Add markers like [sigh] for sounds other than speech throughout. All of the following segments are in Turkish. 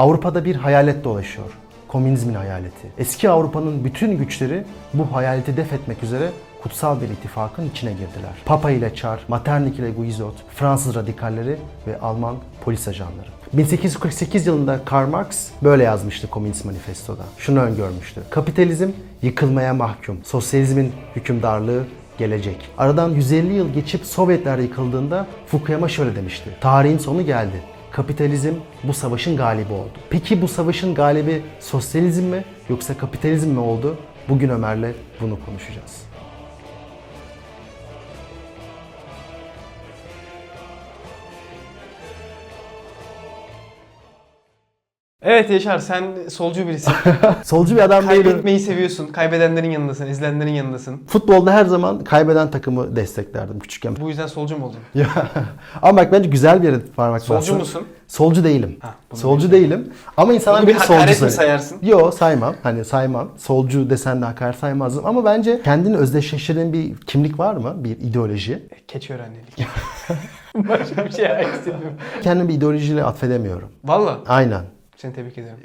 Avrupa'da bir hayalet dolaşıyor. Komünizmin hayaleti. Eski Avrupa'nın bütün güçleri bu hayaleti def etmek üzere kutsal bir ittifakın içine girdiler. Papa ile Çar, Metternich ile Guizot, Fransız radikalleri ve Alman polis ajanları. 1848 yılında Karl Marx böyle yazmıştı Komünist Manifesto'da. Şunu öngörmüştü. Kapitalizm yıkılmaya mahkum. Sosyalizmin hükümdarlığı gelecek. Aradan 150 yıl geçip Sovyetler yıkıldığında Fukuyama şöyle demişti. Tarihin sonu geldi. Kapitalizm bu savaşın galibi oldu. Peki bu savaşın galibi sosyalizm mi yoksa kapitalizm mi oldu? Bugün Ömer'le bunu konuşacağız. Evet Yaşar sen solcu birisin. [laughs] Solcu bir adam değilim. Kaybetmeyi seviyorsun. Kaybedenlerin yanındasın, izleyenlerin yanındasın. Futbolda her zaman kaybeden takımı desteklerdim küçükken. Bu yüzden solcu mu oldun? Ya, [laughs] Ama bak bence güzel bir yere parmak Solcu bastın. musun? Solcu değilim. Ha, solcu değilim. Ama insanlar bir solcu hakaret mi sayarsın? Yo saymam. Hani saymam. Solcu desen de hakaret saymazdım. Ama bence kendini özdeşleştiren bir kimlik var mı? Bir ideoloji. Keçi öğrendilik. [laughs] Başka bir şey istemiyorum. Kendimi bir ideolojiyle atfedemiyorum. Valla Aynen. Seni tebrik ederim.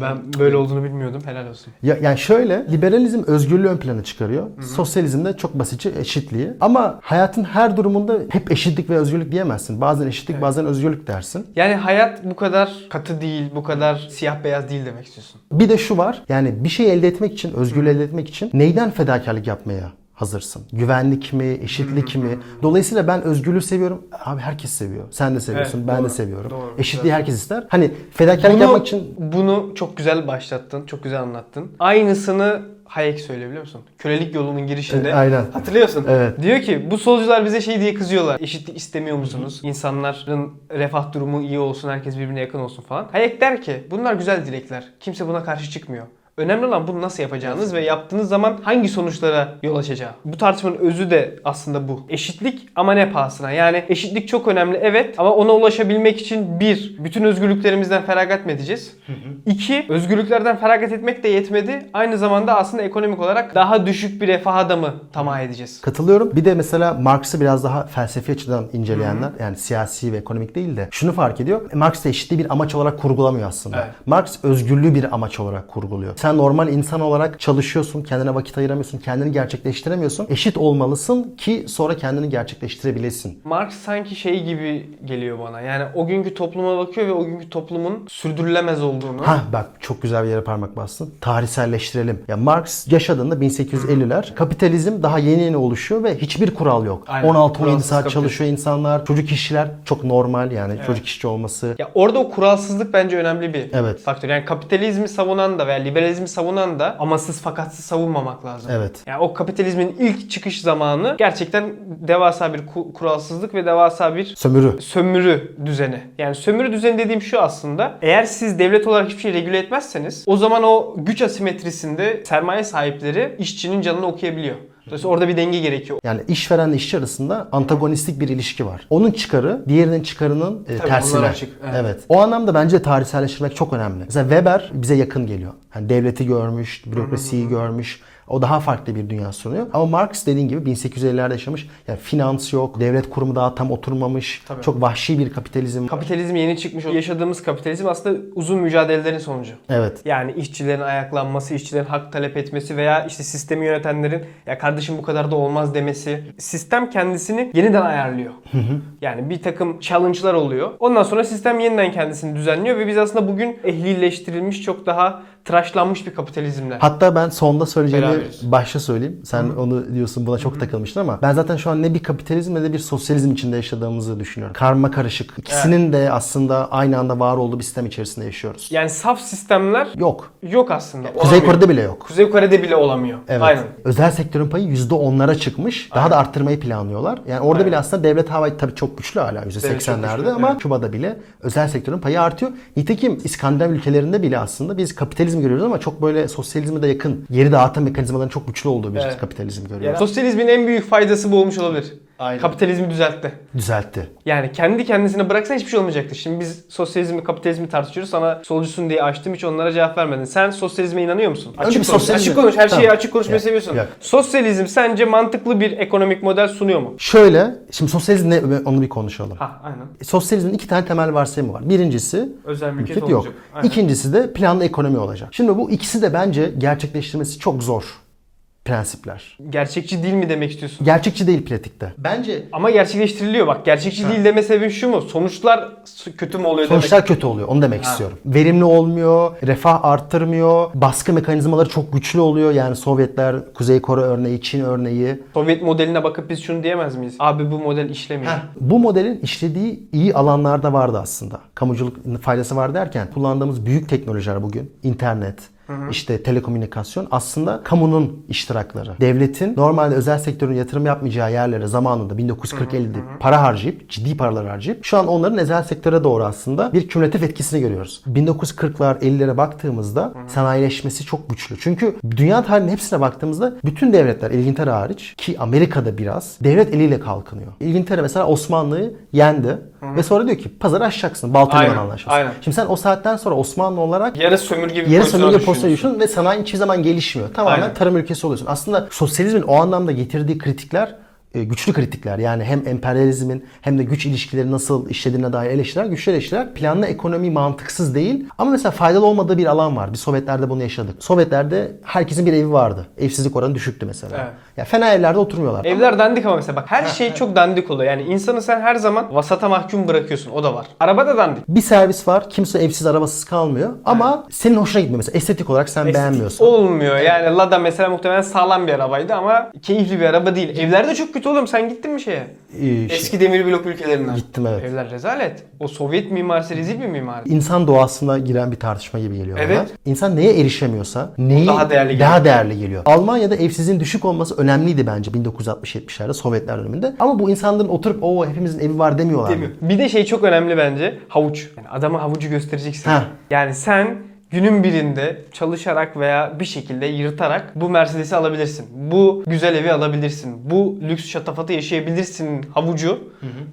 ben böyle olduğunu bilmiyordum. Helal olsun. Ya, yani şöyle, liberalizm özgürlüğü ön plana çıkarıyor. Sosyalizm de çok basitçe eşitliği. Ama hayatın her durumunda hep eşitlik ve özgürlük diyemezsin. Bazen eşitlik, bazen özgürlük dersin. Yani hayat bu kadar katı değil, bu kadar siyah beyaz değil demek istiyorsun. Bir de şu var. Yani bir şey elde etmek için, özgürlüğü elde etmek için neyden fedakarlık yapmaya hazırsın? Güvenlik mi, eşitlik mi? Dolayısıyla ben özgürlüğü seviyorum. Abi herkes seviyor. Sen de seviyorsun, Evet, ben doğru, de seviyorum. doğru. Eşitliği herkes ister. Hani fedakarlık Bunu, yapmak için bunu çok güzel başlattın, çok güzel anlattın. Aynısını Hayek söylüyor biliyor musun? Kölelik yolunun girişinde. E, aynen. Hatırlıyorsun. Evet. Diyor ki bu solcular bize şey diye kızıyorlar. Eşitlik istemiyor musunuz? İnsanların refah durumu iyi olsun, herkes birbirine yakın olsun falan. Hayek der ki bunlar güzel dilekler. Kimse buna karşı çıkmıyor. Önemli olan bunu nasıl yapacağınız ve yaptığınız zaman hangi sonuçlara yol açacağı. Bu tartışmanın özü de aslında bu. Eşitlik ama ne pahasına? Yani eşitlik çok önemli evet ama ona ulaşabilmek için bir, bütün özgürlüklerimizden feragat mı edeceğiz? İki, özgürlüklerden feragat etmek de yetmedi. Aynı zamanda aslında ekonomik olarak daha düşük bir refaha da mı tamah edeceğiz? Katılıyorum. Bir de mesela Marx'ı biraz daha felsefi açıdan inceleyenler yani siyasi ve ekonomik değil de şunu fark ediyor. Marx da eşitliği bir amaç olarak kurgulamıyor aslında. Evet. Marx özgürlüğü bir amaç olarak kurguluyor. Sen normal insan olarak çalışıyorsun, kendine vakit ayıramıyorsun, kendini gerçekleştiremiyorsun. Eşit olmalısın ki sonra kendini gerçekleştirebilesin. Marx sanki şey gibi geliyor bana. Yani o günkü topluma bakıyor ve o günkü toplumun sürdürülemez olduğunu. Ha bak çok güzel bir yere parmak bastın. Tarihselleştirelim. Ya Marx yaşadığında 1850'ler kapitalizm daha yeni yeni oluşuyor ve hiçbir kural yok. Aynen. 16-17 Kuralsız saat çalışıyor insanlar. Çocuk işçiler çok normal yani çocuk işçi olması. Ya orada o kuralsızlık bence önemli bir Evet. faktör. Yani kapitalizmi savunan da veya liberalizmi savunan da amasız fakatsız savunmamak lazım. Evet. Yani o kapitalizmin ilk çıkış zamanı gerçekten devasa bir ku- kuralsızlık ve devasa bir Sömürü. sömürü düzeni. Yani sömürü düzeni dediğim şu aslında. Eğer siz devlet olarak hiçbir şey regüle etmezseniz o zaman o güç asimetrisinde sermaye sahipleri işçinin canını okuyabiliyor. Dolayısıyla orada bir denge gerekiyor. Yani işverenle işçi arasında antagonistik bir ilişki var. Onun çıkarı diğerinin çıkarının e, Tabii, tersine. açık, evet. Evet. O anlamda bence tarihselleştirmek çok önemli. Mesela Weber bize yakın geliyor. Yani devleti görmüş, bürokrasiyi görmüş. O daha farklı bir dünya sunuyor. Ama Marx dediğin gibi 1850'lerde yaşamış. Yani finans yok, devlet kurumu daha tam oturmamış. Tabii. Çok vahşi bir kapitalizm. Kapitalizm yeni çıkmış. Yaşadığımız kapitalizm aslında uzun mücadelelerin sonucu. Evet. Yani işçilerin ayaklanması, işçilerin hak talep etmesi veya işte sistemi yönetenlerin ya kardeşim bu kadar da olmaz demesi. Sistem kendisini yeniden ayarlıyor. Yani bir takım challenge'lar oluyor. Ondan sonra sistem yeniden kendisini düzenliyor ve biz aslında bugün ehlileştirilmiş çok daha tıraşlanmış bir kapitalizmle. Hatta ben sonda söyleyeceğimi Beraberiz. başta söyleyeyim. Sen onu diyorsun buna çok takılmıştın ama ben zaten şu an ne bir kapitalizm ne de bir sosyalizm içinde yaşadığımızı düşünüyorum. Karma karışık. İkisinin de aslında aynı anda var olduğu bir sistem içerisinde yaşıyoruz. Yani saf sistemler Yok. yok aslında. Kuzey Olamıyor. Kore'de bile yok. Kuzey Kore'de bile olamıyor. Evet. Aynen. Özel sektörün payı %10'lara çıkmış. Daha da arttırmayı planlıyorlar. Yani orada Aynen. bile aslında devlet hava tabii çok güçlü hala Devlet çok %80'lerde güçlü, ama evet. Küba'da bile özel sektörün payı artıyor. Nitekim İskandinav ülkelerinde bile aslında biz kapitalizm görüyoruz ama çok böyle sosyalizme de yakın. Yeri dağıtan mekanizmaların çok güçlü olduğu bir Evet. kapitalizm görüyoruz. sosyalizmin en büyük faydası bu olmuş olabilir. Aynen. Kapitalizmi düzeltti. Düzeltti. Yani kendi kendisine bıraksan hiçbir şey olmayacaktı. Şimdi biz sosyalizmi, kapitalizmi tartışıyoruz. Sana solcusun diye açtım hiç onlara cevap vermedin. Sen sosyalizme inanıyor musun? Açık konuş. sosyalizme- Açık konuş. Her şeyi Tamam. açık konuşmayı Yok, seviyorsun. yok. Sosyalizm sence mantıklı bir ekonomik model sunuyor mu? Şöyle, şimdi sosyalizm ne onu bir konuşalım. Ha aynen. Sosyalizmin iki tane temel varsayımı var. Birincisi Özel mülkiyet, mülkiyet yok. olacak. Aynen. İkincisi de planlı ekonomi olacak. Şimdi bu ikisi de bence gerçekleştirmesi çok zor prensipler. Gerçekçi değil mi demek istiyorsun? Gerçekçi değil pratikte. Bence Ama gerçekleştiriliyor bak. Gerçekçi değil deme sebebin şu mu? Sonuçlar kötü mü oluyor demek? sonuçlar kötü oluyor. Onu demek Ha. istiyorum. Verimli olmuyor, refah arttırmıyor, baskı mekanizmaları çok güçlü oluyor. Yani Sovyetler, Kuzey Kore örneği, Çin örneği. Sovyet modeline bakıp biz şunu diyemez miyiz? Abi bu model işlemiyor. Bu modelin işlediği iyi alanlarda vardı aslında. Kamuculuk faydası var derken kullandığımız büyük teknolojiler bugün, internet, işte telekomünikasyon aslında kamunun iştirakları. Devletin normalde özel sektörün yatırım yapmayacağı yerlere zamanında 1940-50'de para harcayıp, ciddi paralar harcayıp şu an onların özel sektöre doğru aslında bir kümülatif etkisini görüyoruz. 1940'lar 50'lere baktığımızda sanayileşmesi çok güçlü. Çünkü dünya tarihinin hepsine baktığımızda bütün devletler İngiltere hariç ki Amerika'da biraz devlet eliyle kalkınıyor. İngiltere mesela Osmanlı'yı yendi ve sonra diyor ki pazarı aşacaksın. Aynen, Anlaşması. aynen. Şimdi sen o saatten sonra Osmanlı olarak Yarı sömürge bir yarı sömürge pozisyona düşüyorsun. ve sanayi hiçbir zaman gelişmiyor. Tamamen Aynen. tarım ülkesi oluyorsun. Aslında sosyalizmin o anlamda getirdiği kritikler güçlü kritikler. Yani hem emperyalizmin hem de güç ilişkileri nasıl işlediğine dair eleştiriler, güçlü eleştiriler. Planlı ekonomi mantıksız değil. Ama mesela faydalı olmadığı bir alan var. Biz Sovyetlerde bunu yaşadık. Sovyetlerde herkesin bir evi vardı. Evsizlik oranı düşüktü mesela. Evet. Ya fena evlerde oturmuyorlar. Evler dandik ama mesela bak her şey çok dandik oluyor. Yani insanı sen her zaman vasata mahkum bırakıyorsun. O da var. Araba da dandik. Bir servis var. Kimse evsiz arabasız kalmıyor. Ama senin hoşuna gitmiyor mesela. Estetik olarak sen beğenmiyorsun. Olmuyor. Yani Lada mesela muhtemelen sağlam bir arabaydı ama keyifli bir araba değil. Evler de çok kötü oğlum. Sen gittin mi şeye? Ee, şey- Eski demir blok ülkelerinden. Gittim, evet. Evler rezalet. O Sovyet mimarisi rezil bir mimari. İnsan doğasına giren bir tartışma gibi geliyor Evet. bana. İnsan neye erişemiyorsa neyi daha değerli daha geliyor. değerli geliyor. Almanya'da evsizliğin düşük olması önemliydi bence 1960-70'lerde Sovyetler döneminde. Ama bu insanların oturup o hepimizin evi var demiyorlar. Mi? Bir de şey çok önemli bence. Havuç. Yani adama havucu göstereceksin. Heh. Yani sen günün birinde çalışarak veya bir şekilde yırtarak bu Mercedes'i alabilirsin. Bu güzel evi alabilirsin. Bu lüks şatafatı yaşayabilirsin havucu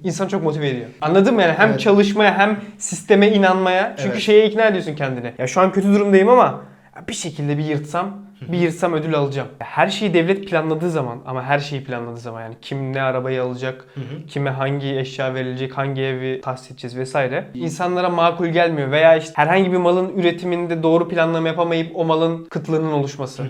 insan çok motive ediyor. Anladın mı yani? Hem Evet. çalışmaya hem sisteme inanmaya. Çünkü Evet. şeye ikna ediyorsun kendini. Ya şu an kötü durumdayım ama bir şekilde bir yırtsam bir yırtsam ödül alacağım. Her şeyi devlet planladığı zaman ama her şeyi planladığı zaman yani kim ne arabayı alacak, kime hangi eşya verilecek, hangi evi tahsis edeceğiz vesaire. İnsanlara makul gelmiyor veya işte herhangi bir malın üretiminde doğru planlama yapamayıp o malın kıtlığının oluşması,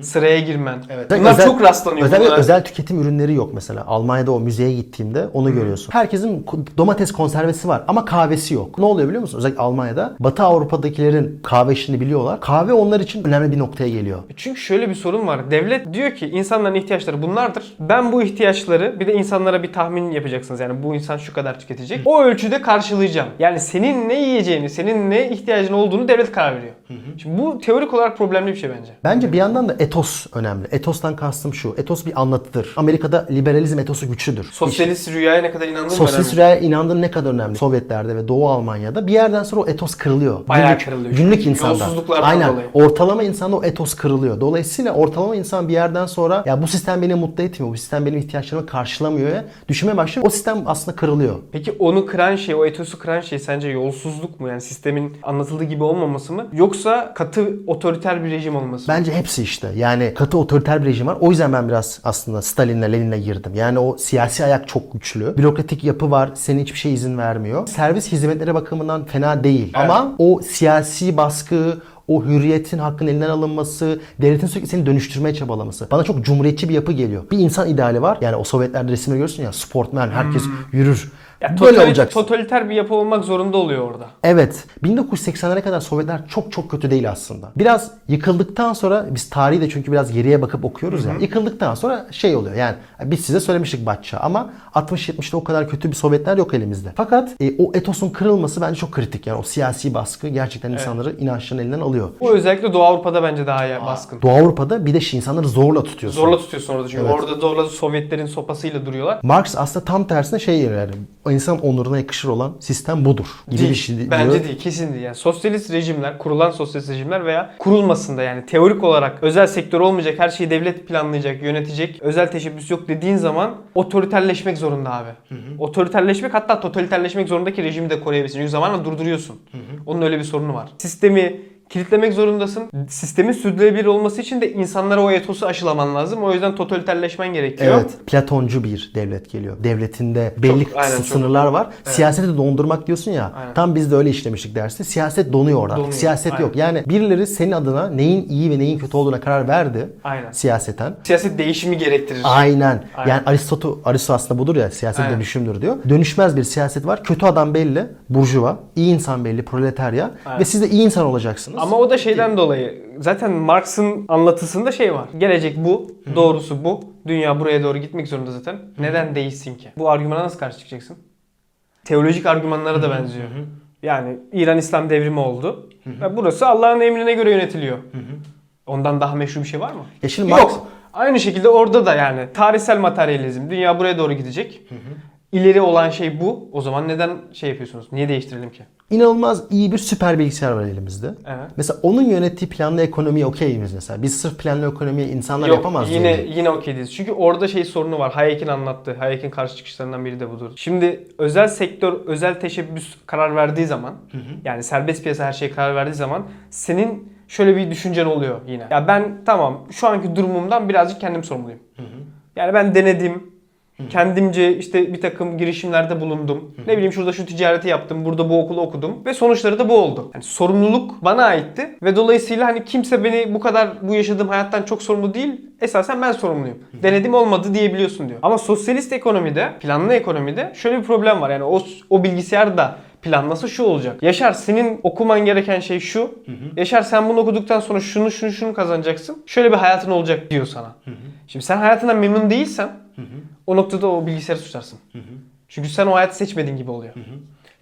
sıraya girmen. Bunlar Özel- çok rastlanıyor. Özel, özel tüketim ürünleri yok mesela. Almanya'da o müzeye gittiğimde onu görüyorsun. Herkesin domates konservesi var ama kahvesi yok. Ne oluyor biliyor musun? Özellikle Almanya'da Batı Avrupa'dakilerin kahve işini biliyorlar. Kahve onlar için önemli bir noktaya geliyor. Çünkü şöyle bir sorun var. Devlet diyor ki insanların ihtiyaçları bunlardır. Ben bu ihtiyaçları bir de insanlara bir tahmin yapacaksınız. Yani bu insan şu kadar tüketecek. O ölçüde karşılayacağım. Yani senin ne yiyeceğini, senin ne ihtiyacın olduğunu devlet karar veriyor. Şimdi bu teorik olarak problemli bir şey bence. Bence bir yandan da etos önemli. Etostan kastım şu. Etos bir anlatıdır. Amerika'da liberalizm etosu güçlüdür. Sosyalist rüyaya ne kadar inandığın Sosyalist önemli. rüyaya inandığın ne kadar önemli. Sovyetlerde ve Doğu Almanya'da bir yerden sonra o etos kırılıyor. Bayağı günlük, kırılıyor. Günlük insanda. Aynen. dolayı. Ortalama insanda o etos kırılıyor. Dolayısıyla ortalama insan bir yerden sonra ya bu sistem beni mutlu etmiyor. Bu sistem benim ihtiyaçlarımı karşılamıyor ya düşünmeye başlıyor. O sistem aslında kırılıyor. Peki onu kıran şey, o etosu kıran şey sence yolsuzluk mu? Yani sistemin anlatıldığı gibi olmaması mı? Yoksa katı otoriter bir rejim olması mı? Bence hepsi işte. Yani katı otoriter bir rejim var. O yüzden ben biraz aslında Stalin'le Lenin'le girdim. Yani o siyasi ayak çok güçlü. Bürokratik yapı var. Senin hiçbir şey izin vermiyor. Servis hizmetleri bakımından fena değil. Evet. Ama o siyasi baskı, o hürriyetin hakkın elinden alınması, devletin sürekli seni dönüştürmeye çabalaması. Bana çok cumhuriyetçi bir yapı geliyor. Bir insan ideali var. Yani o Sovyetlerde resimleri görürsün ya sportman herkes yürür. Ya Böyle totaliter, olacaksın. totaliter bir yapı olmak zorunda oluyor orada. Evet. 1980'lere kadar Sovyetler çok çok kötü değil aslında. Biraz yıkıldıktan sonra biz tarihi de çünkü biraz geriye bakıp okuyoruz ya. Yıkıldıktan sonra şey oluyor yani biz size söylemiştik Batça ama 60-70'te o kadar kötü bir Sovyetler yok elimizde. Fakat e, o etosun kırılması bence çok kritik. Yani o siyasi baskı gerçekten insanları inançlarını elinden alıyor. Bu özellikle Doğu Avrupa'da bence daha iyi baskın. Doğu Avrupa'da bir de şey, insanları zorla tutuyorsun. Zorla tutuyorsun orada çünkü Evet. orada zorla Sovyetlerin sopasıyla duruyorlar. Marx aslında tam tersine şey yani insan onuruna yakışır olan sistem budur. Gibi Değil. bir şey diyor. Bence değil. Kesin değil. Yani sosyalist rejimler, kurulan sosyalist rejimler veya kurulmasında yani teorik olarak özel sektör olmayacak, her şeyi devlet planlayacak, yönetecek, özel teşebbüs yok dediğin zaman otoriterleşmek zorunda abi. Otoriterleşmek hatta totaliterleşmek zorundaki rejimi de koruyabilsin. Çünkü zamanla durduruyorsun. Onun öyle bir sorunu var. Sistemi kilitlemek zorundasın. Sistemin sürdürülebilir olması için de insanlara o etosu aşılaman lazım. O yüzden totaliterleşmen gerekiyor. Evet, Platoncu bir devlet geliyor. Devletinde belli Çok- aynen, çok- sınırlar var. Siyaseti dondurmak diyorsun ya. Aynen. Tam biz de öyle işlemiştik dersi. Siyaset donuyor orada. Donuyor, Siyaset aynen. yok. Yani birileri senin adına neyin iyi ve neyin kötü olduğuna karar verdi. Aynen. Siyaseten. Siyaset değişimi gerektirir. Aynen. Aynen. Yani Aristotu, Aristo aslında budur ya siyaset Aynen. dönüşümdür diyor. Dönüşmez bir siyaset var. Kötü adam belli, burjuva. iyi insan belli, proletarya. Aynen. Ve siz de iyi insan olacaksınız. Ama o da şeyden dolayı. Zaten Marx'ın anlatısında şey var. Gelecek bu, doğrusu bu. Dünya buraya doğru gitmek zorunda zaten. Neden değişsin ki? Bu argümana nasıl karşı çıkacaksın? Teolojik argümanlara da benziyor. Yani İran İslam devrimi oldu. Ve burası Allah'ın emrine göre yönetiliyor. Ondan daha meşru bir şey var mı? Ya şimdi Marx- Yok. Aynı şekilde orada da yani tarihsel materyalizm. Dünya buraya doğru gidecek. İleri olan şey bu. O zaman neden şey yapıyorsunuz? Niye değiştirelim ki? İnanılmaz iyi bir süper bilgisayar var elimizde. Evet. Mesela onun yönettiği planlı ekonomiye okey miyiz mesela? Biz sırf planlı ekonomiyi insanlar Yok yapamaz yine diye. yine okey değiliz. Çünkü orada şey sorunu var. Hayek'in anlattığı. Hayek'in karşı çıkışlarından biri de budur. Şimdi özel sektör, özel teşebbüs karar verdiği zaman yani serbest piyasa her şeye karar verdiği zaman senin şöyle bir düşüncen oluyor yine. Ya ben tamam şu anki durumumdan birazcık kendim sorumluyum. Yani ben denedim. Kendimce işte bir takım girişimlerde bulundum. Ne bileyim şurada şu ticareti yaptım, burada bu okulu okudum ve sonuçları da bu oldu. Yani sorumluluk bana aitti ve dolayısıyla hani kimse beni bu kadar bu yaşadığım hayattan çok sorumlu değil. Esasen ben sorumluyum. Denedim olmadı diyebiliyorsun diyor. Ama sosyalist ekonomide, planlı ekonomide şöyle bir problem var. Yani o o bilgisayar da planlası şu olacak. Yaşar senin okuman gereken şey şu. Yaşar sen bunu okuduktan sonra şunu şunu şunu kazanacaksın. Şöyle bir hayatın olacak diyor sana. Şimdi sen hayatından memnun değilsen o noktada o bilgisayarı suçlarsın. Çünkü sen o hayatı seçmedin gibi oluyor.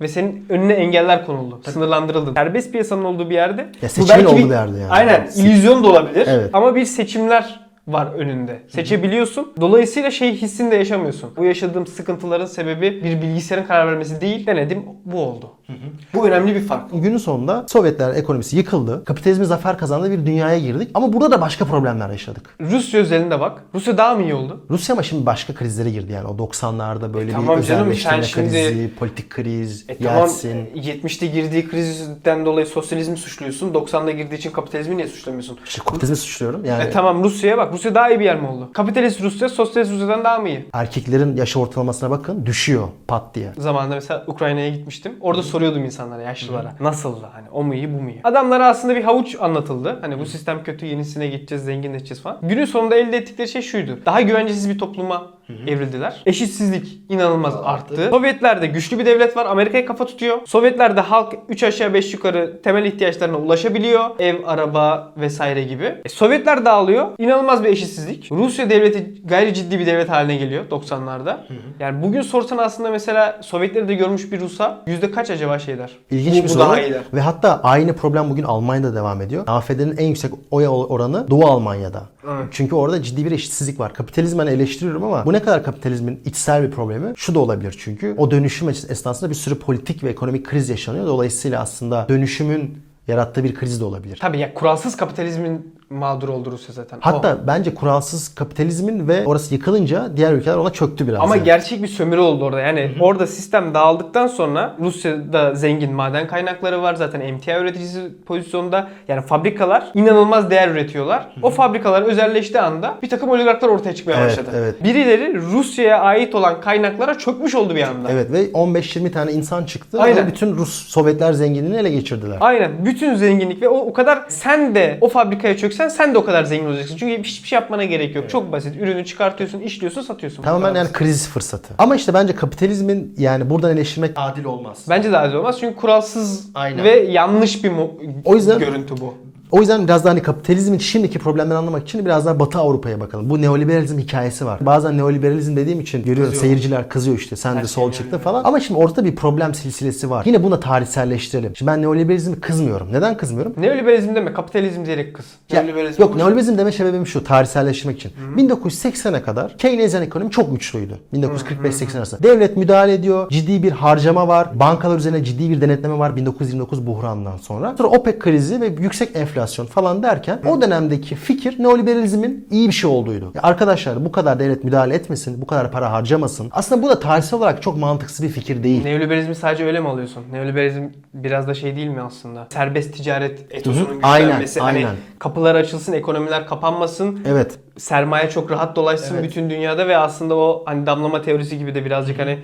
Ve senin önüne engeller konuldu. Sınırlandırıldın. Serbest piyasanın olduğu bir yerde. Ya bu belki olduğu bir yerde yani. Aynen. Evet. illüzyon da olabilir. Evet. Ama bir seçimler var önünde. Seçebiliyorsun. Dolayısıyla şey hissini de yaşamıyorsun. Bu yaşadığım sıkıntıların sebebi bir bilgisayarın karar vermesi değil. Denedim bu oldu. Bu önemli bir fark. Günün sonunda Sovyetler ekonomisi yıkıldı. Kapitalizmin zafer kazandığı bir dünyaya girdik. Ama burada da başka problemler yaşadık. Rusya özelinde bak. Rusya daha mı iyi oldu? Rusya ama şimdi başka krizlere girdi yani. O 90'larda böyle E bir tamam canım, sen şimdi- krizi, politik kriz, E tamam Yeltsin. 70'te girdiği krizden dolayı sosyalizmi suçluyorsun. 90'da girdiği için kapitalizmi niye suçlamıyorsun? İşte kapitalizmi suçluyorum. Yani E tamam Rusya'ya bak. Rusya daha iyi bir yer mi oldu? Kapitalist Rusya sosyalist Rusya'dan daha mı iyi? erkeklerin yaş ortalamasına bakın düşüyor pat diye. Zamanında mesela Ukrayna'ya gitmiştim. Orada soruyordum insanlara, yaşlılara. Nasıldı? Hani o mu iyi, bu mu iyi? Adamlara aslında bir havuç anlatıldı. Hani bu sistem kötü, yenisine geçeceğiz, zenginleşeceğiz falan. Günün sonunda elde ettikleri şey şuydu. Daha güvencesiz bir topluma evrildiler. Eşitsizlik inanılmaz arttı. Sovyetlerde güçlü bir devlet var. Amerika'ya kafa tutuyor. Sovyetlerde halk 3 aşağı 5 yukarı temel ihtiyaçlarına ulaşabiliyor. Ev, araba vesaire gibi. E, Sovyetler dağılıyor. İnanılmaz bir eşitsizlik. Rusya devleti gayri ciddi bir devlet haline geliyor 90'larda. Yani bugün sorsan aslında mesela Sovyetleri de görmüş bir Rus'a yüzde kaç acaba şey der? İlginç Bu- bir bu soru. daha iyi der. Ve hatta aynı problem bugün Almanya'da devam ediyor. AFD'nin en yüksek oy oranı Doğu Almanya'da. Çünkü orada ciddi bir eşitsizlik var. Kapitalizmi hani eleştiriyorum ama bu ne kadar kapitalizmin içsel bir problemi? Şu da olabilir çünkü o dönüşüm esnasında bir sürü politik ve ekonomik kriz yaşanıyor. Dolayısıyla aslında dönüşümün yarattığı bir kriz de olabilir. Tabii ya kuralsız kapitalizmin mağdur oldu Rusya zaten. Hatta O. bence kuralsız kapitalizmin ve orası yıkılınca diğer ülkeler ona çöktü biraz. Ama yani. gerçek bir sömürü oldu orada. Yani orada sistem dağıldıktan sonra Rusya'da zengin maden kaynakları var. Zaten emtia üreticisi pozisyonda. Yani fabrikalar inanılmaz değer üretiyorlar. O fabrikalar özelleştiği anda bir takım oligarklar ortaya çıkmaya Evet, başladı. evet. Birileri Rusya'ya ait olan kaynaklara çökmüş oldu bir anda. Evet ve 15-20 tane insan çıktı Aynen. ve bütün Rus Sovyetler zenginliğini ele geçirdiler. Aynen. Bütün zenginlik ve o, o kadar sen de o fabrikaya çöksen sen de o kadar zengin olacaksın. Çünkü hiçbir şey yapmana gerek yok. Çok basit. Ürünü çıkartıyorsun, işliyorsun, satıyorsun. Tamamen yani kriz fırsatı. Ama işte bence kapitalizmin yani buradan eleştirmek adil olmaz. Bence de adil olmaz çünkü kuralsız Aynen. ve yanlış bir mo- O yüzden- görüntü bu. O yüzden biraz daha hani kapitalizmin şimdiki problemleri anlamak için biraz daha Batı Avrupa'ya bakalım. Bu neoliberalizm hikayesi var. Bazen neoliberalizm dediğim için görüyorum Kızıyor. seyirciler kızıyor işte sen de sol şey çıktın yani. falan. Ama şimdi ortada bir problem silsilesi var. Yine buna tarihselleştirelim. Şimdi ben neoliberalizmi kızmıyorum. Neden kızmıyorum? Neoliberalizm deme, kapitalizm diyerek kız. Ya, Neoliberalizm yok neoliberalizm deme sebebim şu tarihselleştirmek için. 1980'e kadar Keynesyen ekonomi çok güçlüydü. 1945-80 arası. Devlet müdahale ediyor. Ciddi bir harcama var. Bankalar üzerine ciddi bir denetleme var 1929 buhrandan sonra. Sonra OPEC krizi ve yüksek enflasyon falan derken o dönemdeki fikir neoliberalizmin iyi bir şey olduğuydu. Ya arkadaşlar bu kadar devlet müdahale etmesin, bu kadar para harcamasın. Aslında bu da tarihsel olarak çok mantıksız bir fikir değil. Neoliberalizmi sadece öyle mi alıyorsun? Neoliberalizm biraz da şey değil mi aslında? Serbest ticaret etosunun Hı hı. Aynen, güçlenmesi. Hani aynen. kapılar açılsın, ekonomiler kapanmasın. Evet. Sermaye çok rahat dolaşsın Evet. bütün dünyada ve aslında o hani damlama teorisi gibi de birazcık hani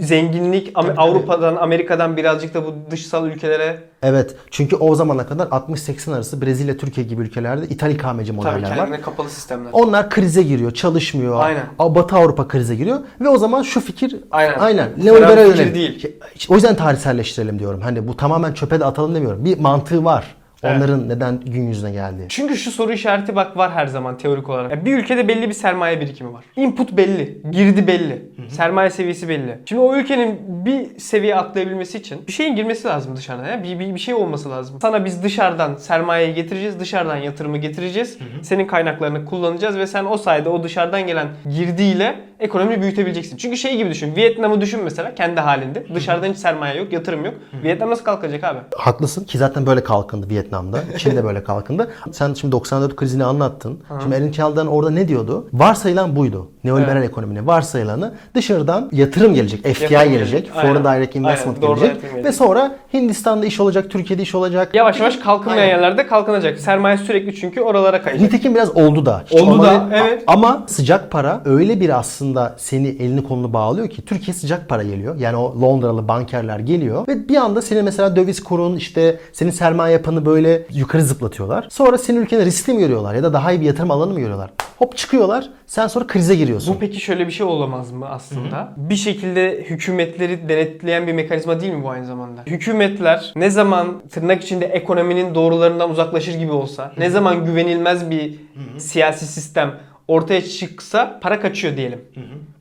zenginlik Tabii, tabii. Avrupa'dan Amerika'dan birazcık da bu dışsal ülkelere Evet. Çünkü o zamana kadar 60-80 arası Brezilya, Türkiye gibi ülkelerde ithal ikameci tabii modeller var. kendine kapalı sistemler. Onlar krize giriyor, çalışmıyor. Aynen. Batı Avrupa krize giriyor ve o zaman şu fikir Aynen. aynen neoliberal değil. O yüzden tarihselleştirelim diyorum. Hani bu tamamen çöpe de atalım demiyorum. Bir mantığı var. Evet. Onların neden gün yüzüne geldiği. Çünkü şu soru işareti bak var her zaman teorik olarak. Ya bir ülkede belli bir sermaye birikimi var. Input belli, girdi belli, sermaye seviyesi belli. Şimdi o ülkenin bir seviye atlayabilmesi için bir şeyin girmesi lazım dışarıdan. Ya. Bir, bir, bir şey olması lazım. Sana biz dışarıdan sermayeyi getireceğiz, dışarıdan yatırımı getireceğiz. Senin kaynaklarını kullanacağız ve sen o sayede o dışarıdan gelen girdiyle ekonomiyi büyütebileceksin. Çünkü şey gibi düşün. Vietnam'ı düşün mesela kendi halinde. Dışarıdan hiç sermaye yok, yatırım yok. Vietnam nasıl kalkacak abi? Haklısın ki zaten böyle kalkındı Vietnam'da. Çin'de böyle kalkındı. Sen şimdi 94 krizini anlattın. Şimdi Erin Çaldan orada ne diyordu? Varsayılan buydu. Neoliberal ekonominin varsayılanı dışarıdan yatırım gelecek. FDI Yatırım gelecek. Aynen. Foreign Direct Investment Aynen, doğru gelecek. Ve sonra Hindistan'da iş olacak, Türkiye'de iş olacak. Yavaş yavaş kalkınmayan Aynen. yerlerde kalkınacak. Sermaye sürekli çünkü oralara kayacak. Nitekim biraz oldu da. Oldu Ama- da, evet. Ama sıcak para öyle bir aslında seni elini kolunu bağlıyor ki Türkiye sıcak para geliyor. Yani o Londralı bankerler geliyor ve bir anda senin mesela döviz kurun işte senin sermaye yapanı böyle yukarı zıplatıyorlar. Sonra senin ülkeni riskli mi görüyorlar ya da daha iyi bir yatırım alanı mı görüyorlar? Hop çıkıyorlar. Sen sonra krize giriyorsun. Bu peki şöyle bir şey olamaz mı aslında? Bir şekilde hükümetleri denetleyen bir mekanizma değil mi bu aynı zamanda? Hükümetler ne zaman tırnak içinde ekonominin doğrularından uzaklaşır gibi olsa, ne zaman güvenilmez bir siyasi sistem ortaya çıksa para kaçıyor diyelim.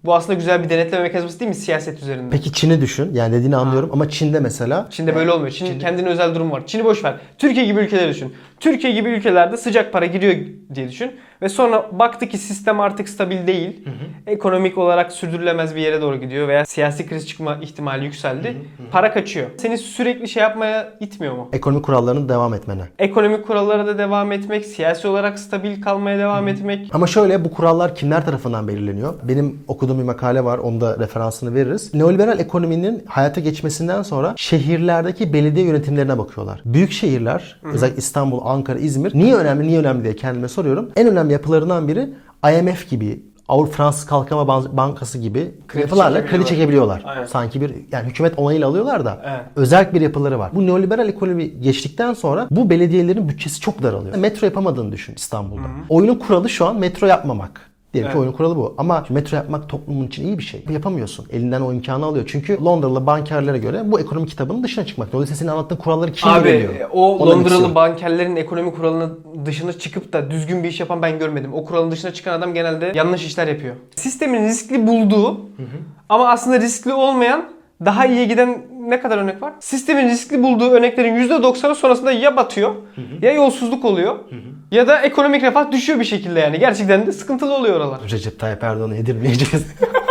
Bu aslında güzel bir denetleme mekanizması değil mi siyaset üzerinde? Peki Çin'i düşün. Yani dediğini anlıyorum ama Çin'de mesela Çin'de böyle olmuyor. Çin kendine özel durum var. Çin'i boş ver. Türkiye gibi ülkeleri düşün. Türkiye gibi ülkelerde sıcak para giriyor diye düşün. Ve sonra baktı ki sistem artık stabil değil. Ekonomik olarak sürdürülemez bir yere doğru gidiyor veya siyasi kriz çıkma ihtimali yükseldi. Para kaçıyor. Seni sürekli şey yapmaya itmiyor mu? ekonomi kurallarının devam etmene. Ekonomik kurallara da devam etmek, siyasi olarak stabil kalmaya devam etmek. Ama şöyle bu kurallar kimler tarafından belirleniyor? Benim okuduğum bir makale var. Onda referansını veririz. Neoliberal ekonominin hayata geçmesinden sonra şehirlerdeki belediye yönetimlerine bakıyorlar. Büyük şehirler, özellikle İstanbul, Ankara, İzmir niye önemli, niye önemli diye kendime soruyorum. En önemli yapılarından biri IMF gibi Avrupa Fransız Kalkınma Ban- Bankası gibi Kredi yapılarla kredi çekebiliyorlar. Aynen. Sanki bir yani hükümet onayıyla alıyorlar da Evet. özel bir yapıları var. Bu neoliberal ekonomi geçtikten sonra bu belediyelerin bütçesi çok daralıyor. Metro yapamadığını düşün İstanbul'da. Oyunun kuralı şu an metro yapmamak. Diyelim ki Evet. oyunun kuralı bu. Ama metro yapmak toplumun için iyi bir şey. Yapamıyorsun. Elinden o imkanı alıyor. Çünkü Londralı bankerlere göre bu ekonomi kitabının dışına çıkmak. Dolayısıyla senin anlattığın kuralları kim Abi belirliyor? o Onu demek Londralı istiyorum. bankerlerin ekonomi kuralının dışına çıkıp da düzgün bir iş yapan ben görmedim. O kuralın dışına çıkan adam genelde yanlış işler yapıyor. Sistemin riskli bulduğu ama aslında riskli olmayan daha iyiye giden ne kadar örnek var? Sistemin riskli bulduğu örneklerin %90'ı sonrasında ya batıyor ya yolsuzluk oluyor ya da ekonomik refah düşüyor bir şekilde yani. Gerçekten de sıkıntılı oluyor oralar. Recep Tayyip Erdoğan'ı yedirmeyeceğiz. [laughs]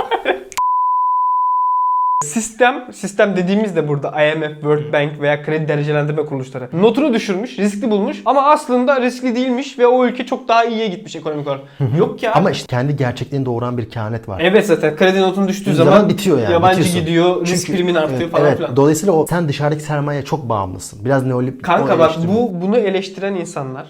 Sistem, sistem dediğimiz de burada IMF, World Bank veya kredi derecelendirme kuruluşları. Notunu düşürmüş, riskli bulmuş ama aslında riskli değilmiş ve o ülke çok daha iyiye gitmiş ekonomik olarak. Yok ya. Ama işte kendi gerçekliğini doğuran bir kehanet var. Evet zaten kredi notun düştüğü zaman, zaman, bitiyor yani. yabancı bitiyorsun. gidiyor, risk Çünkü- primin artıyor evet, falan evet. filan. Dolayısıyla o sen dışarıdaki sermayeye çok bağımlısın. Biraz neolib Kanka bak bu bunu eleştiren insanlar,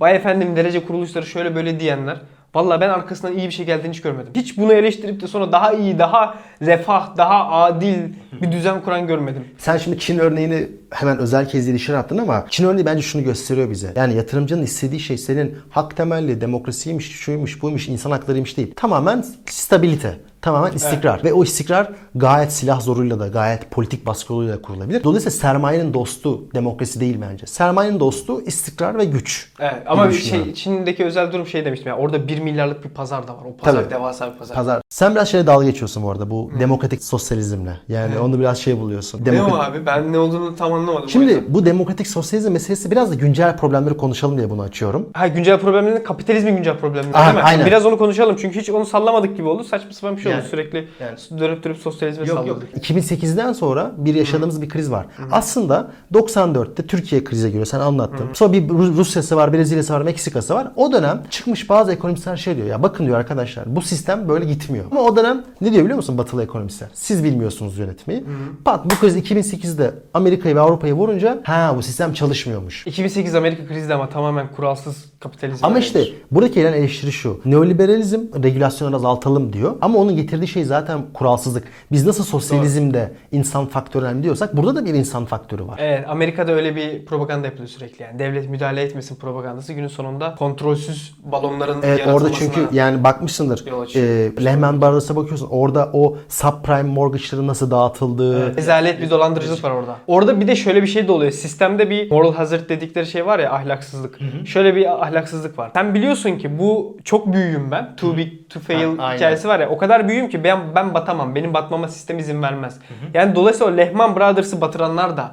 vay efendim derece kuruluşları şöyle böyle diyenler Valla ben arkasından iyi bir şey geldiğini hiç görmedim. Hiç bunu eleştirip de sonra daha iyi, daha refah, daha adil bir düzen kuran görmedim. Sen şimdi Çin örneğini hemen özel kez diye dışarı attın ama Çin örneği bence şunu gösteriyor bize. Yani yatırımcının istediği şey senin hak temelli demokrasiymiş, şuymuş, buymuş, insan haklarıymış değil. Tamamen stabilite. Tamamen istikrar. Ve o istikrar gayet silah zoruyla da gayet politik baskı yoluyla da kurulabilir. Dolayısıyla sermayenin dostu demokrasi değil bence. Sermayenin dostu istikrar ve güç. Evet ama bir şey Çin'deki özel durum şey demiştim ya orada 1 milyarlık bir pazar da var. O pazar Tabii. devasa bir pazar. Pazar. Sen biraz şeye dalga geçiyorsun bu arada bu demokratik sosyalizmle. Yani onu biraz şey buluyorsun. Ne Demokrat- o abi? Ben ne olduğunu tam anlamadım. Şimdi bu demokratik sosyalizm meselesi biraz da güncel problemleri konuşalım diye bunu açıyorum. Ha güncel problemlerin kapitalizmin güncel problemleri Aha, değil mi? aynen. Biraz onu konuşalım çünkü hiç onu sallamadık gibi oldu. Saçma sapan bir şey oldu. Yani- Sürekli yani- dönüp dönüp sosyalizme salladık. 2008'den sonra bir yaşadığımız bir kriz var. Aslında 94'te Türkiye krize giriyor. Sen anlattın. Sonra bir Ru- Rusya'sı var, Brezilya'sı var, Meksika'sı var. O dönem çıkmış bazı ekonomistler şey diyor. Ya bakın diyor arkadaşlar bu sistem böyle gitmiyor. Ama o dönem ne diyor biliyor musun batılı ekonomistler? Siz bilmiyorsunuz yönetmeyi. Pat bu kriz 2008'de Amerika'yı ve Avrupa'yı vurunca ha bu sistem çalışmıyormuş. 2008 Amerika krizi de ama tamamen kuralsız kapitalizm. Ama işte buradaki gelen eleştiri şu. Neoliberalizm regülasyonu azaltalım diyor. Ama onun getirdiği şey zaten kuralsızlık. Biz nasıl sosyalizmde insan faktörü önemli diyorsak burada da bir insan faktörü var. Evet Amerika'da öyle bir propaganda yapılıyor sürekli yani. Devlet müdahale etmesin propagandası günün sonunda kontrolsüz balonların Evet orada çünkü yani bakmışsındır. E, Lehman Brothers'a bakıyorsun. Orada o subprime mortgage'ların nasıl dağıtıldığı. Rezalet bir dolandırıcılık var orada. Orada bir de şöyle bir şey de oluyor. Sistemde bir moral hazard dedikleri şey var ya ahlaksızlık. Şöyle bir ahlaksızlık var. Sen biliyorsun ki bu çok büyüğüm ben. Too big to fail Ha, aynen. hikayesi var ya. O kadar büyüğüm ki ben ben batamam. Benim batmama sistem izin vermez. Yani dolayısıyla o Lehman Brothers'ı batıranlar da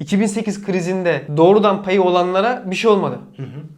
2008 krizinde doğrudan payı olanlara bir şey olmadı.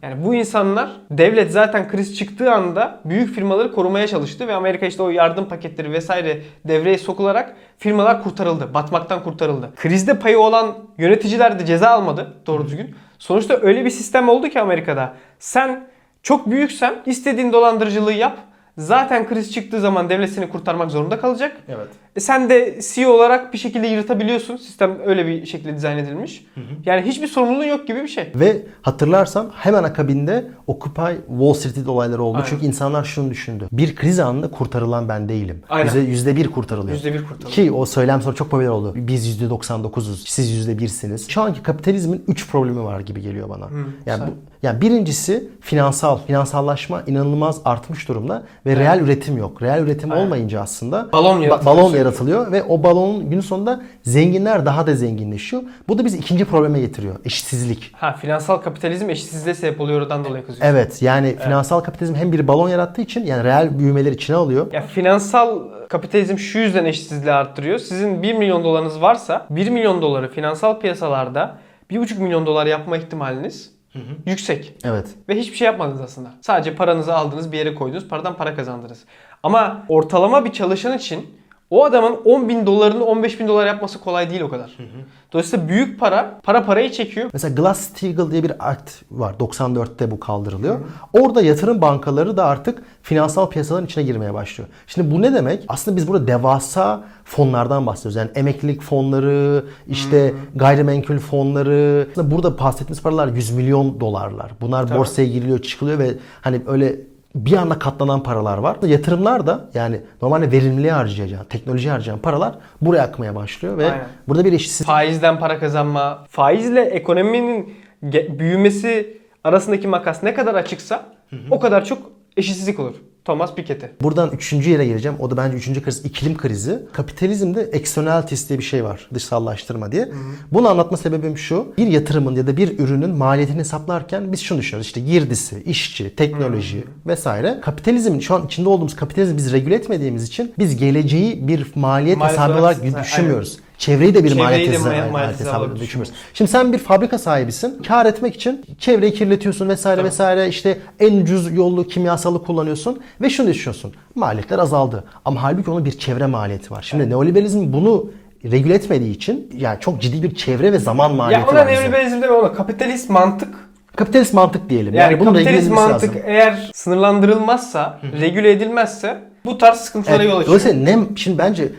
Yani bu insanlar devlet zaten kriz çıktığı anda büyük firmaları korumaya çalıştı ve Amerika işte o yardım paketleri vesaire devreye sokularak firmalar kurtarıldı. Batmaktan kurtarıldı. Krizde payı olan yöneticiler de ceza almadı doğru düzgün. Sonuçta öyle bir sistem oldu ki Amerika'da. Sen çok büyüksen istediğin dolandırıcılığı yap. Zaten kriz çıktığı zaman devlet seni kurtarmak zorunda kalacak. Evet. E sen de CEO olarak bir şekilde yırtabiliyorsun. Sistem öyle bir şekilde dizayn edilmiş. Yani hiçbir sorumluluğun yok gibi bir şey. Ve hatırlarsan hemen akabinde Occupy Wall Street olayları oldu. Aynen. Çünkü insanlar şunu düşündü. Bir kriz anında kurtarılan ben değilim. Aynen. Yüzde, yüzde bir kurtarılıyor. Yüzde bir kurtarılıyor. Ki o söylem sonra çok popüler oldu. Biz yüzde 99'uz, siz yüzde birsiniz. Şu anki kapitalizmin 3 problemi var gibi geliyor bana. yani, say. bu, yani birincisi finansal. Finansallaşma inanılmaz artmış durumda ve reel üretim yok. Reel üretim Aynen. olmayınca aslında Balon ba- balon sürekli. Yaratılıyor ve o balonun gün sonunda zenginler daha da zenginleşiyor. Bu da bizi ikinci probleme getiriyor. Eşitsizlik. Ha finansal kapitalizm eşitsizliğe sebep oluyor oradan dolayı kızıyorsun. Evet yani finansal kapitalizm hem bir balon yarattığı için yani reel büyümeleri içine alıyor. Ya finansal kapitalizm şu yüzden eşitsizliği arttırıyor. Sizin 1 milyon dolarınız varsa 1 milyon doları finansal piyasalarda 1,5 milyon dolar yapma ihtimaliniz yüksek. Evet. Ve hiçbir şey yapmadınız aslında. Sadece paranızı aldınız bir yere koydunuz paradan para kazandınız. Ama ortalama bir çalışan için o adamın 10 bin dolarını 15 bin dolar yapması kolay değil o kadar. Dolayısıyla büyük para, para parayı çekiyor. Mesela Glass-Steagall diye bir akt var. 94'te bu kaldırılıyor. Orada yatırım bankaları da artık finansal piyasaların içine girmeye başlıyor. Şimdi bu ne demek? Aslında biz burada devasa fonlardan bahsediyoruz. Yani emeklilik fonları, işte gayrimenkul fonları. Aslında burada bahsettiğimiz paralar 100 milyon dolarlar. Bunlar Tabii. borsaya giriliyor, çıkılıyor ve hani öyle bir anda katlanan paralar var. Yatırımlar da yani normalde verimliliğe harcayacağın, teknoloji harcayan paralar buraya akmaya başlıyor ve Aynen. burada bir eşitsizlik Faizden para kazanma, faizle ekonominin büyümesi arasındaki makas ne kadar açıksa o kadar çok eşitsizlik olur. Thomas Piketty. Buradan üçüncü yere geleceğim. O da bence üçüncü kriz iklim krizi. Kapitalizmde externalities diye bir şey var. Dışsallaştırma diye. Bunu anlatma sebebim şu. Bir yatırımın ya da bir ürünün maliyetini hesaplarken biz şunu düşünüyoruz. İşte girdisi, işçi, teknoloji vesaire. Kapitalizmin şu an içinde olduğumuz kapitalizmi biz regüle etmediğimiz için biz geleceği bir maliyet hesabı olarak- düşünmüyoruz. Çevreyi de bir Çevreyi maliyet de hesabı, maliyet maliyet hesabı hesabı olarak düşünmüyoruz. Şimdi sen bir fabrika sahibisin. Kar etmek için çevreyi kirletiyorsun vesaire Tabii. vesaire. İşte en ucuz yollu kimyasalı kullanıyorsun ve şunu düşünüyorsun. Maliyetler azaldı. Ama halbuki onun bir çevre maliyeti var. Şimdi neoliberalizm bunu regüle etmediği için yani çok ciddi bir çevre ve zaman maliyeti Ya ona var. bize. neoliberalizm deme ona kapitalist mantık. Kapitalist mantık diyelim. Yani, regüle kapitalist edilmesi mantık lazım. eğer sınırlandırılmazsa, regüle edilmezse bu tarz sıkıntılara Evet, yol açıyor. dolayısıyla ne, şimdi bence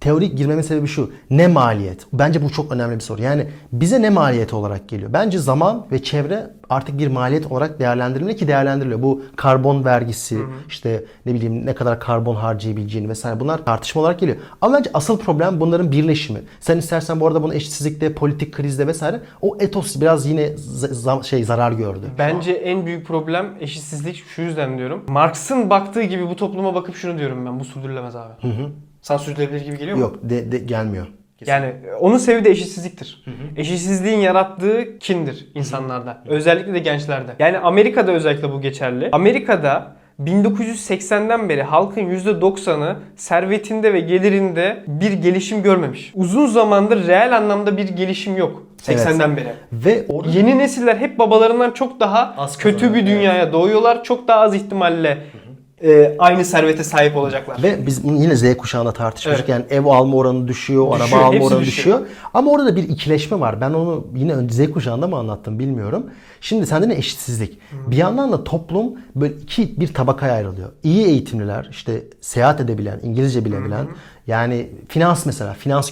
teorik girmemin sebebi şu. Ne maliyet? Bence bu çok önemli bir soru. Yani bize ne maliyet olarak geliyor? Bence zaman ve çevre artık bir maliyet olarak değerlendirilmeli ki değerlendiriliyor. Bu karbon vergisi, işte ne bileyim ne kadar karbon harcayabileceğini vesaire bunlar tartışma olarak geliyor. Ama bence asıl problem bunların birleşimi. Sen istersen bu arada bunu eşitsizlikte, politik krizde vesaire o etos biraz yine z- zam- şey zarar gördü. Bence en büyük problem eşitsizlik şu yüzden diyorum. Marx'ın baktığı gibi bu topluma bakıp şunu diyorum ben. Bu sürdürülemez abi. Sana sürdürülebilir gibi geliyor mu? Yok de, de- gelmiyor. Yani onun sebebi de eşitsizliktir. Eşitsizliğin yarattığı kindir insanlarda. Özellikle de gençlerde. Yani Amerika'da özellikle bu geçerli. Amerika'da 1980'den beri halkın %90'ı servetinde ve gelirinde bir gelişim görmemiş. Uzun zamandır reel anlamda bir gelişim yok. 80'den beri. Ve orada Yeni nesiller hep babalarından çok daha Az kötü bir dünyaya doğuyorlar. Çok daha az ihtimalle e, aynı servete sahip olacaklar. Ve biz bunu yine Z kuşağında tartışmıştık. Evet. Yani ev alma oranı düşüyor, Düşüyor, araba alma oranı düşüyor. düşüyor. Ama orada da bir ikileşme var. Ben onu yine Z kuşağında mı anlattım bilmiyorum. Şimdi sende ne eşitsizlik. Bir yandan da toplum böyle iki bir tabakaya ayrılıyor. İyi eğitimliler, işte seyahat edebilen, İngilizce bilebilen, yani finans mesela, finans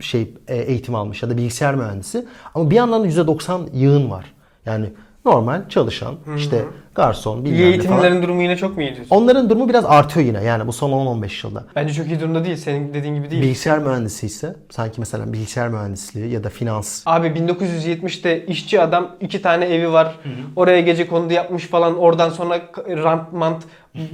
şey e, eğitim almış ya da bilgisayar mühendisi. Ama bir yandan da %90 yığın var. Yani normal çalışan, işte garson, İyi bilmem ne falan. eğitimlilerin durumu yine çok mu iyi diyorsun? Onların durumu biraz artıyor yine yani bu son 10-15 yılda. Bence çok iyi durumda değil. Senin dediğin gibi değil. Bilgisayar mühendisi ise sanki mesela bilgisayar mühendisliği ya da finans. Abi 1970'te işçi adam iki tane evi var. Oraya gece kondu yapmış falan. Oradan sonra rant mant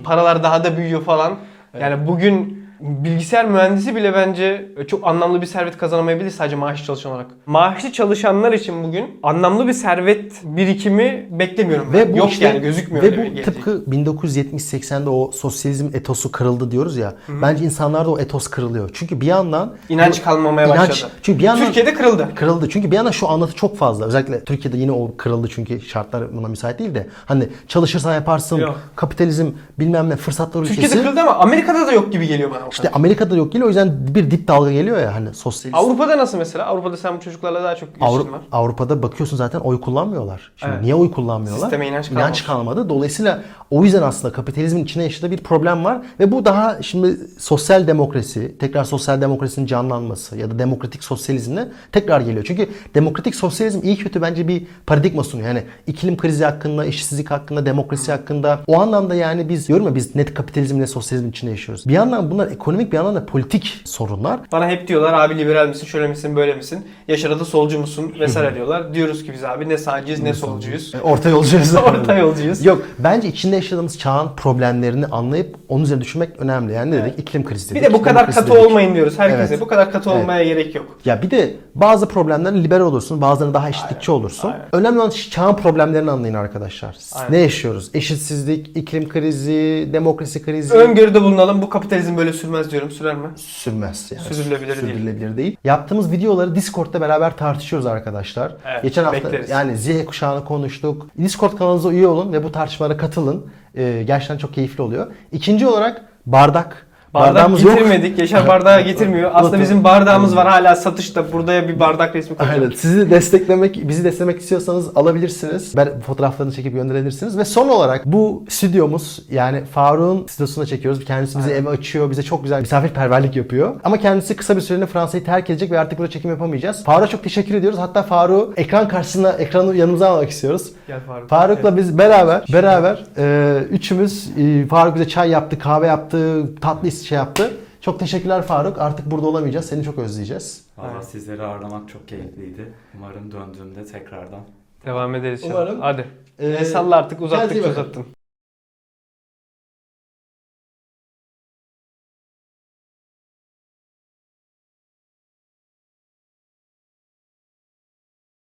paralar daha da büyüyor falan. Yani bugün bilgisayar mühendisi bile bence çok anlamlı bir servet kazanamayabilir sadece maaşlı çalışan olarak. Maaşlı çalışanlar için bugün anlamlı bir servet birikimi beklemiyorum. Ve ben. bu Yok işte- yani gözükmüyor. Ve bu gelecek. tıpkı 1970-80'de o sosyalizm etosu kırıldı diyoruz ya. Bence insanlarda o etos kırılıyor. Çünkü bir yandan İnanç kalmamaya İnanç- başladı. Çünkü bir yandan Türkiye'de kırıldı. kırıldı. Çünkü bir yandan şu anlatı çok fazla. Özellikle Türkiye'de yine o kırıldı çünkü şartlar buna müsait değil de. Hani çalışırsan yaparsın. Yok. Kapitalizm bilmem ne fırsatlar ülkesi. Türkiye'de kırıldı ama Amerika'da da yok gibi geliyor bana. İşte. Amerika'da yok geliyor. O yüzden bir dip dalga geliyor ya hani sosyalist. Avrupa'da nasıl mesela? Avrupa'da sen bu çocuklarla daha çok ilişkin Avru- var. Avrupa'da bakıyorsun zaten oy kullanmıyorlar. Şimdi Evet. niye oy kullanmıyorlar? Sisteme inanç kalmamış. kalmadı. Dolayısıyla o yüzden aslında kapitalizmin içine yaşadığı bir problem var ve bu daha şimdi sosyal demokrasi, tekrar sosyal demokrasinin canlanması ya da demokratik sosyalizmle tekrar geliyor. Çünkü demokratik sosyalizm iyi kötü bence bir paradigma sunuyor. Yani iklim krizi hakkında, işsizlik hakkında, demokrasi hakkında. O anlamda yani biz diyorum ya biz net kapitalizm ne sosyalizmin içinde yaşıyoruz. Bir yandan bunlar ekonomik bir yandan da politik sorunlar. Bana hep diyorlar abi liberal misin, şöyle misin, böyle misin? Yaşar'a da solcu musun vesaire diyorlar. Diyoruz ki biz abi ne sağcıyız ne solcuyuz. E, Orta yolcuyuz. [laughs] Orta yolcuyuz. Yok bence içinde yaşadığımız çağın problemlerini anlayıp onun üzerine düşünmek önemli. Yani ne dedik? İklim krizi Bir dedik. de bu kadar katı dedik. olmayın diyoruz herkese. Evet. Bu kadar katı Evet. olmaya gerek yok. Ya bir de bazı problemlerin liberal olursun, bazılarında daha eşitlikçi olursun. aynen. Önemli olan çağın problemlerini anlayın arkadaşlar. Aynen. Ne yaşıyoruz? Eşitsizlik, iklim krizi, demokrasi krizi. Öngörüde bulunalım. Bu kapitalizm böyle sürmez diyorum. Sürer mi? Sürmez. Yani. Sürdürülebilir değil. Sürdürülebilir değil. Yaptığımız videoları Discord'da beraber tartışıyoruz arkadaşlar. Evet, Geçen hafta bekleriz. yani Z kuşağını konuştuk. Discord kanalımıza üye olun ve bu tartışmalara katılın. Ee, gerçekten çok keyifli oluyor. İkinci olarak bardak. Bardak Bardağımız yok. getirmedik. Yaşar bardağı getirmiyor. Aslında Unuttum. bizim bardağımız var hala satışta. Buraya bir bardak resmi koyacağım. Aynen. Sizi desteklemek, bizi desteklemek istiyorsanız alabilirsiniz. Ben fotoğraflarını çekip gönderebilirsiniz. Ve son olarak bu stüdyomuz yani Faruk'un stüdyosunda çekiyoruz. Kendisi bize ev açıyor. Bize çok güzel misafirperverlik yapıyor. Ama kendisi kısa bir süreliğine Fransa'yı terk edecek ve artık burada çekim yapamayacağız. Faruk'a çok teşekkür ediyoruz. Hatta Faruk'u ekran karşısına, ekranı yanımıza almak istiyoruz. Gel Faruk. Faruk'la biz beraber beraber e, üçümüz e, Faruk bize çay yaptı, kahve yaptı, tatlı şey yaptı. Çok teşekkürler Faruk. Artık burada olamayacağız. Seni çok özleyeceğiz. Valla Evet. sizleri ağırlamak çok keyifliydi. Umarım döndüğümde tekrardan Devam ederiz. inşallah. Umarım. Hadi. Ee, E, salla artık uzattık bakın. uzattın.